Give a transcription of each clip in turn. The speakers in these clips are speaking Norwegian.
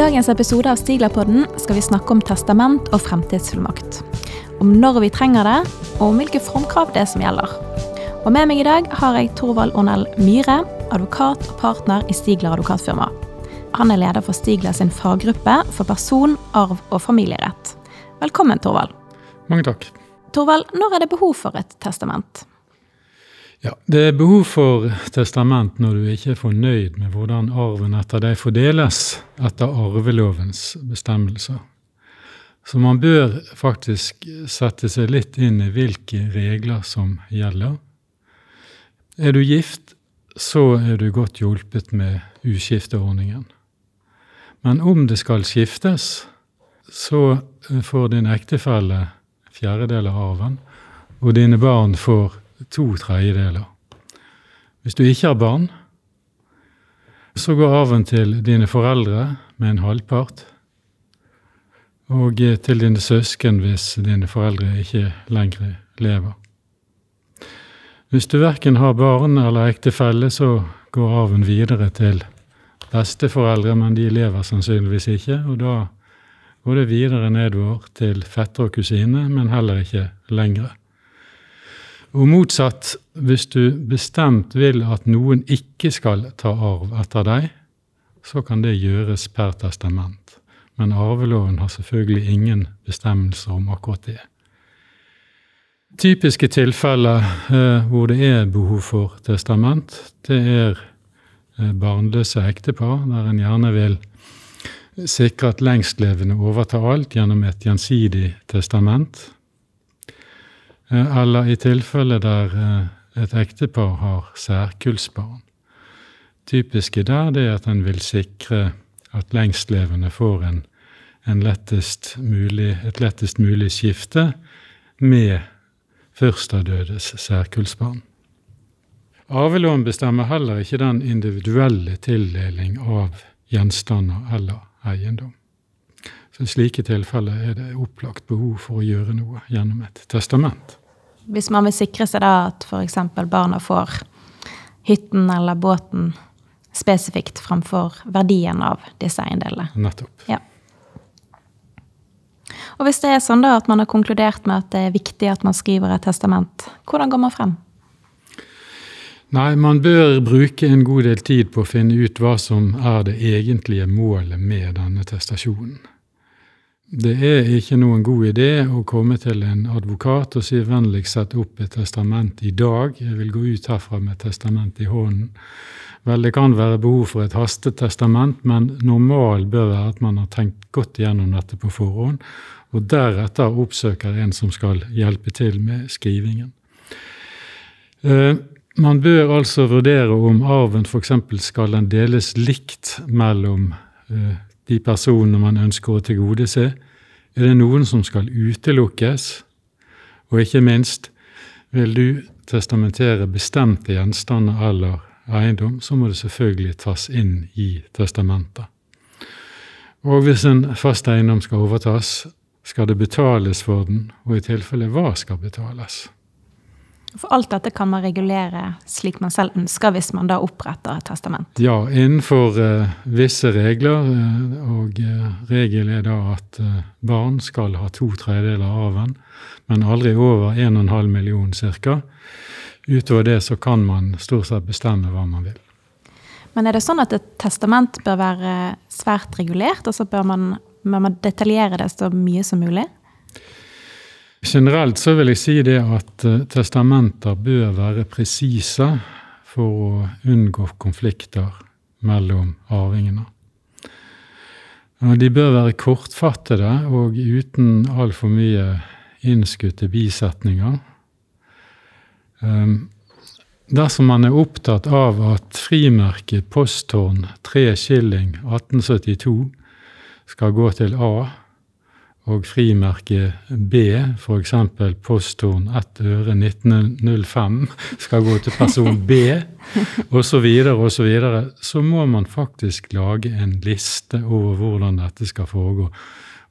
dagens episode av Stiglerpodden skal vi snakke om testament og fremtidsfullmakt. Om når vi trenger det, og om hvilke formkrav det er som gjelder. Og Med meg i dag har jeg Torvald Ornell Myhre, advokat og partner i Stigler advokatfirma. Han er leder for Stigler sin faggruppe for person, arv og familierett. Velkommen, Torvald. Mange takk. Torvald, når er det behov for et testament? Ja, Det er behov for testament når du ikke er fornøyd med hvordan arven etter deg fordeles etter arvelovens bestemmelser. Så man bør faktisk sette seg litt inn i hvilke regler som gjelder. Er du gift, så er du godt hjulpet med uskifteordningen. Men om det skal skiftes, så får din ektefelle fjerdedel av arven, og dine barn får to tredjedeler. Hvis du ikke har barn, så går arven til dine foreldre med en halvpart, og til dine søsken hvis dine foreldre ikke lenger lever. Hvis du verken har barn eller ektefelle, så går arven videre til besteforeldre, men de lever sannsynligvis ikke, og da går det videre nedover til fetter og kusine, men heller ikke lengre. Og motsatt, hvis du bestemt vil at noen ikke skal ta arv etter deg, så kan det gjøres per testament. Men arveloven har selvfølgelig ingen bestemmelser om akkurat det. Typiske tilfeller eh, hvor det er behov for testament, det er eh, barnløse ektepar, der en gjerne vil sikre at lengstlevende overtar alt gjennom et gjensidig testament. Eh, eller i tilfelle der eh, et ektepar har særkullsbarn. Typiske der det er at en vil sikre at lengstlevende får en, en lettest mulig, et lettest mulig skifte med førstadødes særkullsbarn. Arveloven bestemmer heller ikke den individuelle tildeling av gjenstander eller eiendom. Så I slike tilfeller er det opplagt behov for å gjøre noe gjennom et testament. Hvis man vil sikre seg da at f.eks. barna får hytten eller båten spesifikt framfor verdien av disse eiendelene. Nettopp. Ja. Og hvis det er sånn da at man har konkludert med at det er viktig at man skriver et testament, hvordan går man frem? Nei, man bør bruke en god del tid på å finne ut hva som er det egentlige målet med denne testasjonen. Det er ikke noen god idé å komme til en advokat og si vennligst sett opp et testament i dag, jeg vil gå ut herfra med et testament i hånden. Vel, det kan være behov for et hastetestament, men normal bør være at man har tenkt godt igjennom dette på forhånd, og deretter oppsøker en som skal hjelpe til med skrivingen. Eh, man bør altså vurdere om arven f.eks. skal den deles likt mellom eh, de personene man ønsker å tilgodese? Er det noen som skal utelukkes? Og ikke minst, vil du testamentere bestemte gjenstander eller eiendom, så må det selvfølgelig tas inn i testamentet. Og hvis en fast eiendom skal overtas, skal det betales for den, og i tilfelle hva skal betales? For alt dette kan man regulere slik man selv ønsker, hvis man da oppretter et testament? Ja, innenfor uh, visse regler. Uh, og uh, regel er da at barn skal ha to tredjedeler av arven, men aldri over 1,5 million ca. Utover det så kan man stort sett bestemme hva man vil. Men er det sånn at et testament bør være svært regulert? Altså bør man, bør man detaljere det så mye som mulig? Generelt så vil jeg si det at uh, testamenter bør være presise for å unngå konflikter mellom arvingene. De bør være kortfattede og uten altfor mye innskutte bisetninger. Um, dersom man er opptatt av at frimerket posttårn 3 skilling 1872 skal gå til A, og frimerke B, f.eks. posthorn 1 øre 1905, skal gå til person B, osv., så, videre, så, videre, så må man faktisk lage en liste over hvordan dette skal foregå.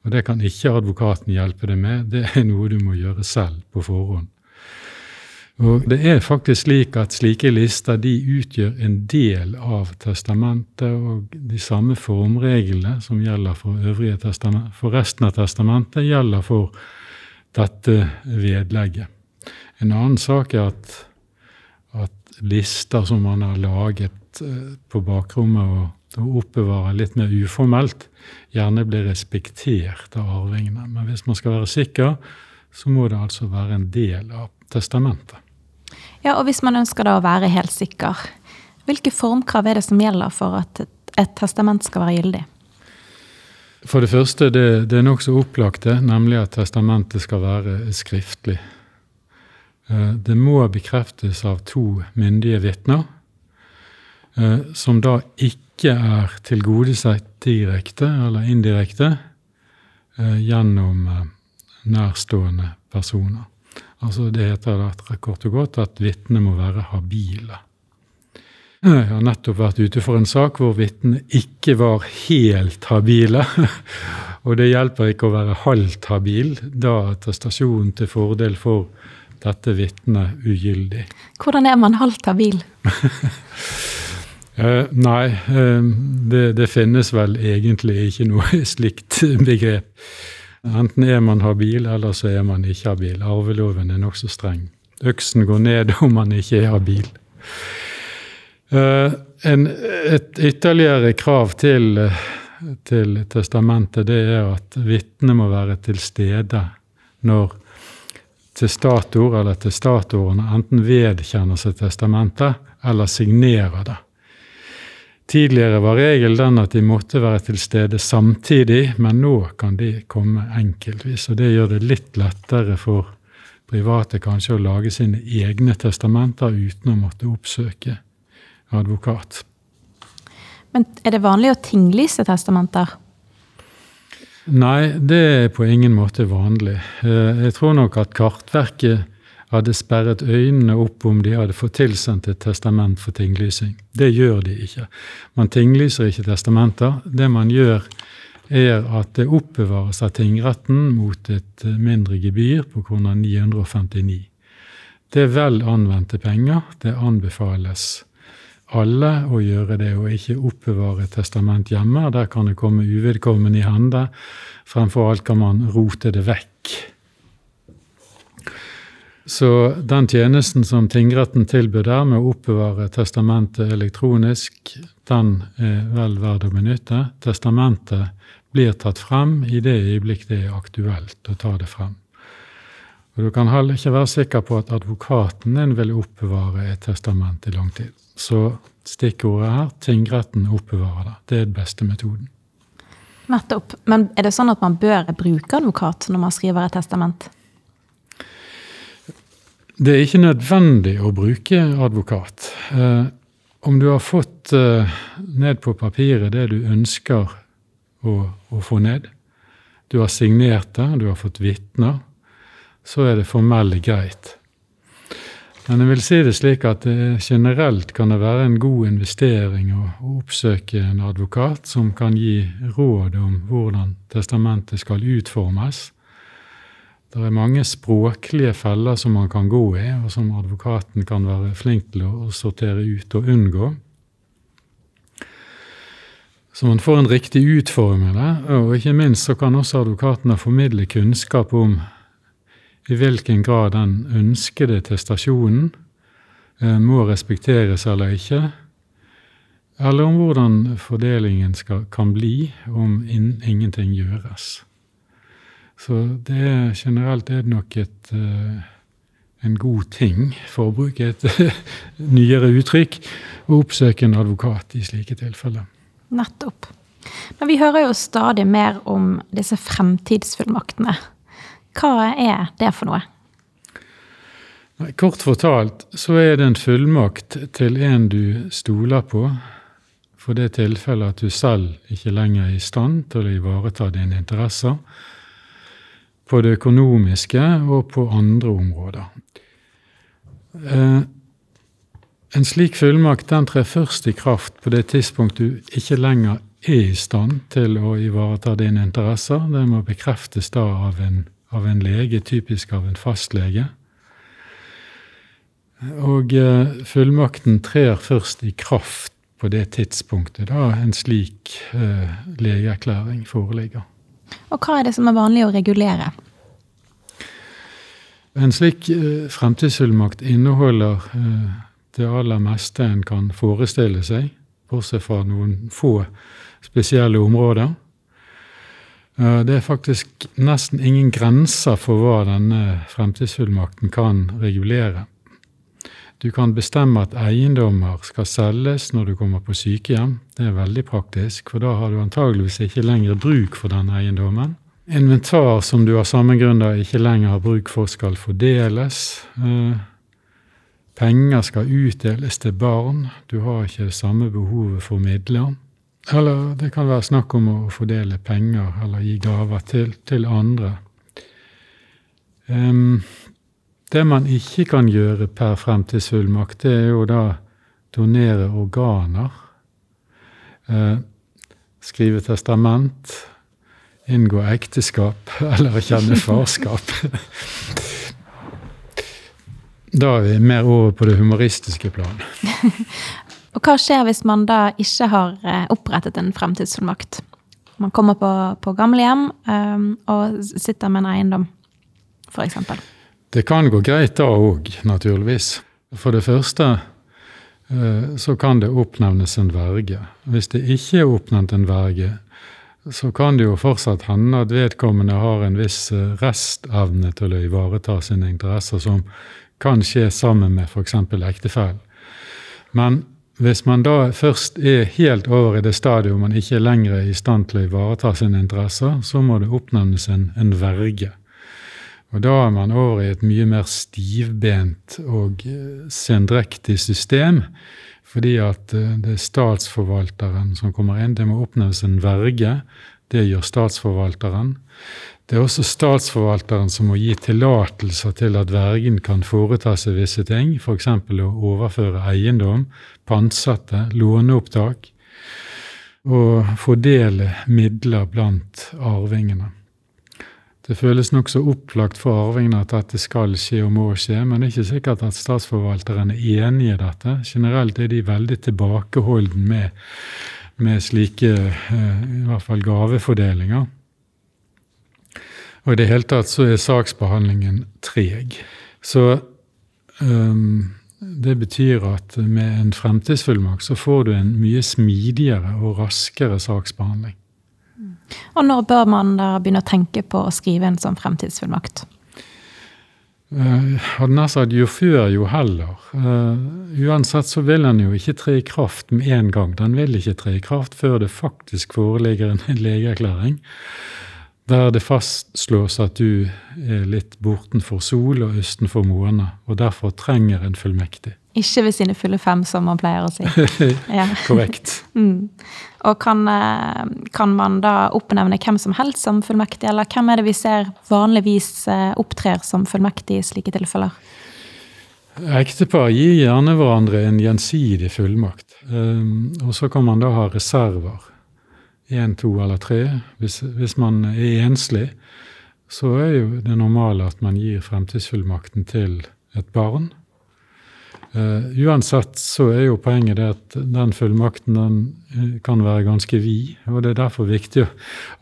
Og det kan ikke advokaten hjelpe deg med, det er noe du må gjøre selv på forhånd. Og det er faktisk slik at slike lister de utgjør en del av testamentet, og de samme formreglene som gjelder for, for resten av testamentet, gjelder for dette vedlegget. En annen sak er at, at lister som man har laget eh, på bakrommet og, og oppbevarer litt mer uformelt, gjerne blir respektert av arvingene. Men hvis man skal være sikker, så må det altså være en del av testamentet. Ja, og Hvis man ønsker da å være helt sikker, hvilke formkrav er det som gjelder for at et testament skal være gyldig? For det første, det, det er nokså det, nemlig at testamentet skal være skriftlig. Eh, det må bekreftes av to myndige vitner, eh, som da ikke er tilgodesett direkte eller indirekte eh, gjennom nærstående personer. Altså Det heter det kort og godt at vitnene må være habile. Jeg har nettopp vært ute for en sak hvor vitnene ikke var helt habile. Og det hjelper ikke å være halvt habil. Da er attestasjonen til fordel for dette vitnet ugyldig. Hvordan er man halvt habil? eh, nei, eh, det, det, finnes vel egentlig ikke noe slikt begrep. Enten er man habil, eller så er man ikke habil. Arveloven er nokså streng. Øksen går ned om man ikke er habil. Uh, en, et ytterligere krav til, til, testamentet det er at vitnet må være til stede når testator eller testatorene enten vedkjenner seg testamentet eller signerer det. Tidligere var regelen den at de måtte være til stede samtidig, men nå kan de komme enkeltvis. og Det gjør det litt lettere for private kanskje å lage sine egne testamenter uten å måtte oppsøke advokat. Men er det vanlig å tinglyse testamenter? Nei, det er på ingen måte vanlig. Eh, jeg tror nok at Kartverket hadde sperret øynene opp om de hadde fått tilsendt et testament for tinglysing. Det gjør de ikke. Man tinglyser ikke testamenter. Det man gjør, er at det oppbevares av tingretten mot et mindre gebyr på kroner 959. Det er vel anvendte penger. Det anbefales alle å gjøre det, og ikke oppbevare testament hjemme. Der kan det komme uvedkommende i hende. Fremfor alt kan man rote det vekk så den tjenesten som tingretten tilbyr der med å oppbevare testamentet elektronisk, den er vel verd å benytte. Testamentet blir tatt frem i det øyeblikk det er aktuelt å ta det frem. Og Du kan heller ikke være sikker på at advokaten din vil oppbevare et testament i lang tid. Så stikkordet her tingretten oppbevarer det. Det er den beste metoden. Nettopp. Men er det sånn at man bør bruke advokat når man skriver et testament? Det er ikke nødvendig å bruke advokat. Eh, om du har fått eh, ned på papiret det du ønsker å, å, få ned, du har signert det, du har fått vitner, så er det formelt greit. Men jeg vil si det slik at det generelt kan det være en god investering å, å oppsøke en advokat som kan gi råd om hvordan testamentet skal utformes det er mange språklige feller som man kan gå i, og som advokaten kan være flink til å sortere ut og unngå. Så man får en riktig utforming der, og ikke minst så kan også advokatene formidle kunnskap om i hvilken grad den ønskede testasjonen eh, må respekteres eller ikke, eller om hvordan fordelingen skal, kan bli om in, ingenting gjøres. Så det er, generelt er det nok et, uh, en god ting, for å bruke et nyere uttrykk, å oppsøke en advokat i slike tilfeller. Nettopp. Men vi hører jo stadig mer om disse fremtidsfullmaktene. Hva er det for noe? Kort fortalt så er det en fullmakt til en du stoler på, for det tilfellet at du selv ikke lenger er i stand til å ivareta dine interesser på det økonomiske og på andre områder. Eh, en slik fullmakt den trer først i kraft på det tidspunkt du ikke lenger er i stand til å ivareta dine interesser. Det må bekreftes da av en, av en lege, typisk av en fastlege. Og eh, fullmakten trer først i kraft på det tidspunktet da en slik eh, legeerklæring foreligger. Og hva er det som er vanlig å regulere? En slik eh, fremtidsfullmakt inneholder eh, det aller meste en kan forestille seg, bortsett fra noen få spesielle områder. Eh, det er faktisk nesten ingen grenser for hva denne fremtidsfullmakten kan regulere. Du kan bestemme at eiendommer skal selges når du kommer på sykehjem. Det er veldig praktisk, for da har du antageligvis ikke lenger bruk for den eiendommen. Inventar som du av samme grunn ikke lenger har bruk for, skal fordeles. Eh, penger skal utdeles til barn. Du har ikke det samme behovet for midler. Eller det kan være snakk om å fordele penger eller gi gaver til, til andre. Um, det man ikke kan gjøre per fremtidsfullmakt, det er jo da donere organer. Eh, skrive testament. Inngå ekteskap eller kjenne farskap. da er vi mer over på det humoristiske plan. Og hva skjer hvis man da ikke har eh, opprettet en fremtidsfullmakt? Man kommer på, på gamlehjem um, og sitter med en eiendom, f.eks. Det kan gå greit da òg, naturligvis. For det første eh, så kan det oppnevnes en verge. Hvis det ikke er oppnevnt en verge, så kan det jo fortsatt hende at vedkommende har en viss eh, restevne til å ivareta sine interesser, som kan skje sammen med f.eks. ektefellen. Men hvis man da først er helt over i det stadiet man ikke lenger er i stand til å ivareta sine interesser, så må det oppnevnes en, en verge. Og da er man over i et mye mer stivbent og eh, sendrektig system. Fordi at eh, det er statsforvalteren som kommer inn. Det må oppnevnes en verge. Det gjør statsforvalteren. Det er også statsforvalteren som må gi tillatelser til at vergen kan foreta seg visse ting, f.eks. å overføre eiendom, pantsette, låneopptak, og fordele midler blant arvingene. Det føles nokså opplagt for arvingene at dette skal skje og må skje, men det er ikke sikkert at statsforvalteren er enig i dette. Generelt er de veldig tilbakeholden med, med slike eh, i hvert fall gavefordelinger. Og i det hele tatt så er saksbehandlingen treg. Så um, det betyr at med en fremtidsfullmakt så får du en mye smidigere og raskere saksbehandling. Og når bør man da begynne å tenke på å skrive en sånn fremtidsfullmakt? Uh, hadde nær sagt jo før, jo heller. Uh, uansett så vil den jo ikke tre i kraft med en gang. Den vil ikke tre i kraft før det faktisk foreligger en legeerklæring der det fastslås at du er litt bortenfor sol og østenfor måne, og derfor trenger en fullmektig. Ikke ved sine fulle fem, som man pleier å si. Ja. Korrekt. Mm. Og kan, eh, kan, man da oppnevne hvem som helst som fullmektig, eller hvem er det vi ser vanligvis eh, opptrer som fullmektig i slike tilfeller? Ektepar gir gjerne hverandre en gjensidig fullmakt. Um, og så kan man da ha reserver. Én, to eller tre. Hvis, hvis man er enslig, så er jo det normale at man gir fremtidsfullmakten til et barn. Uh, uansett så er jo poenget det at den fullmakten den eh, kan være ganske vid. Og det er derfor viktig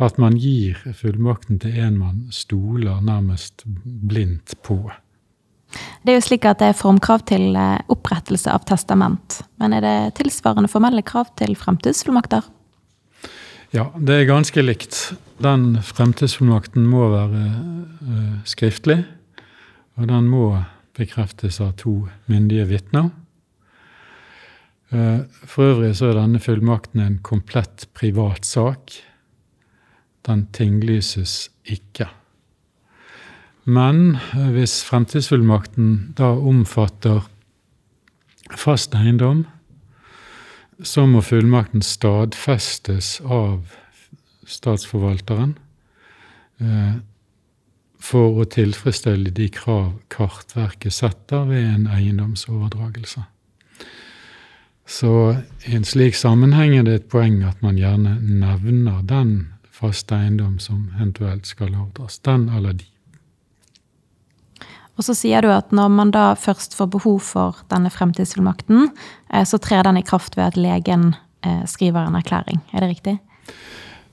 at man gir fullmakten til en man stoler nærmest blindt på. Det er jo slik at det er formkrav til eh, opprettelse av testament. Men er det tilsvarende formelle krav til fremtidsfullmakter? Ja, det er ganske likt. Den fremtidsfullmakten må være uh, skriftlig. Og den må bekreftes av to myndige vitner. Eh, for øvrig så er denne fullmakten en komplett privat sak. Den tinglyses ikke. Men eh, hvis fremtidsfullmakten da omfatter fast eiendom, så må fullmakten stadfestes av statsforvalteren. For å tilfredsstille de krav Kartverket setter ved en eiendomsoverdragelse. Så i en slik sammenheng er det et poeng at man gjerne nevner den faste eiendom som eventuelt skal overdras. Den eller de. Og så sier du at når man da først får behov for denne fremtidsfullmakten, eh, så trer den i kraft ved at legen eh, skriver en erklæring. Er det riktig?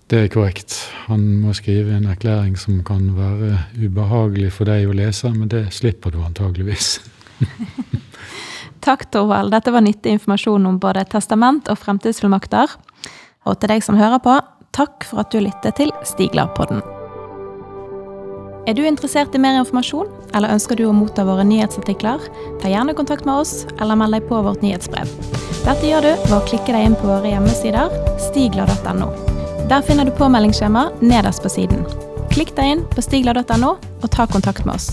Det er korrekt. Han må skrive en erklæring som kan være ubehagelig for deg å lese, men det slipper du antageligvis. Takk, Torvald. Dette var nyttig informasjon om både testament og fremtidsfullmakter. Og til deg som hører på, takk for at du lytter til Stiglarpodden. Er du interessert i mer informasjon, eller ønsker du å motta våre nyhetsartikler? Ta gjerne kontakt med oss, eller meld deg på vårt nyhetsbrev. Dette gjør du ved å klikke deg inn på våre hjemmesider stigla.no. Der finner du påmeldingsskjema nederst på siden. Klikk deg inn på stigla.no, og ta kontakt med oss.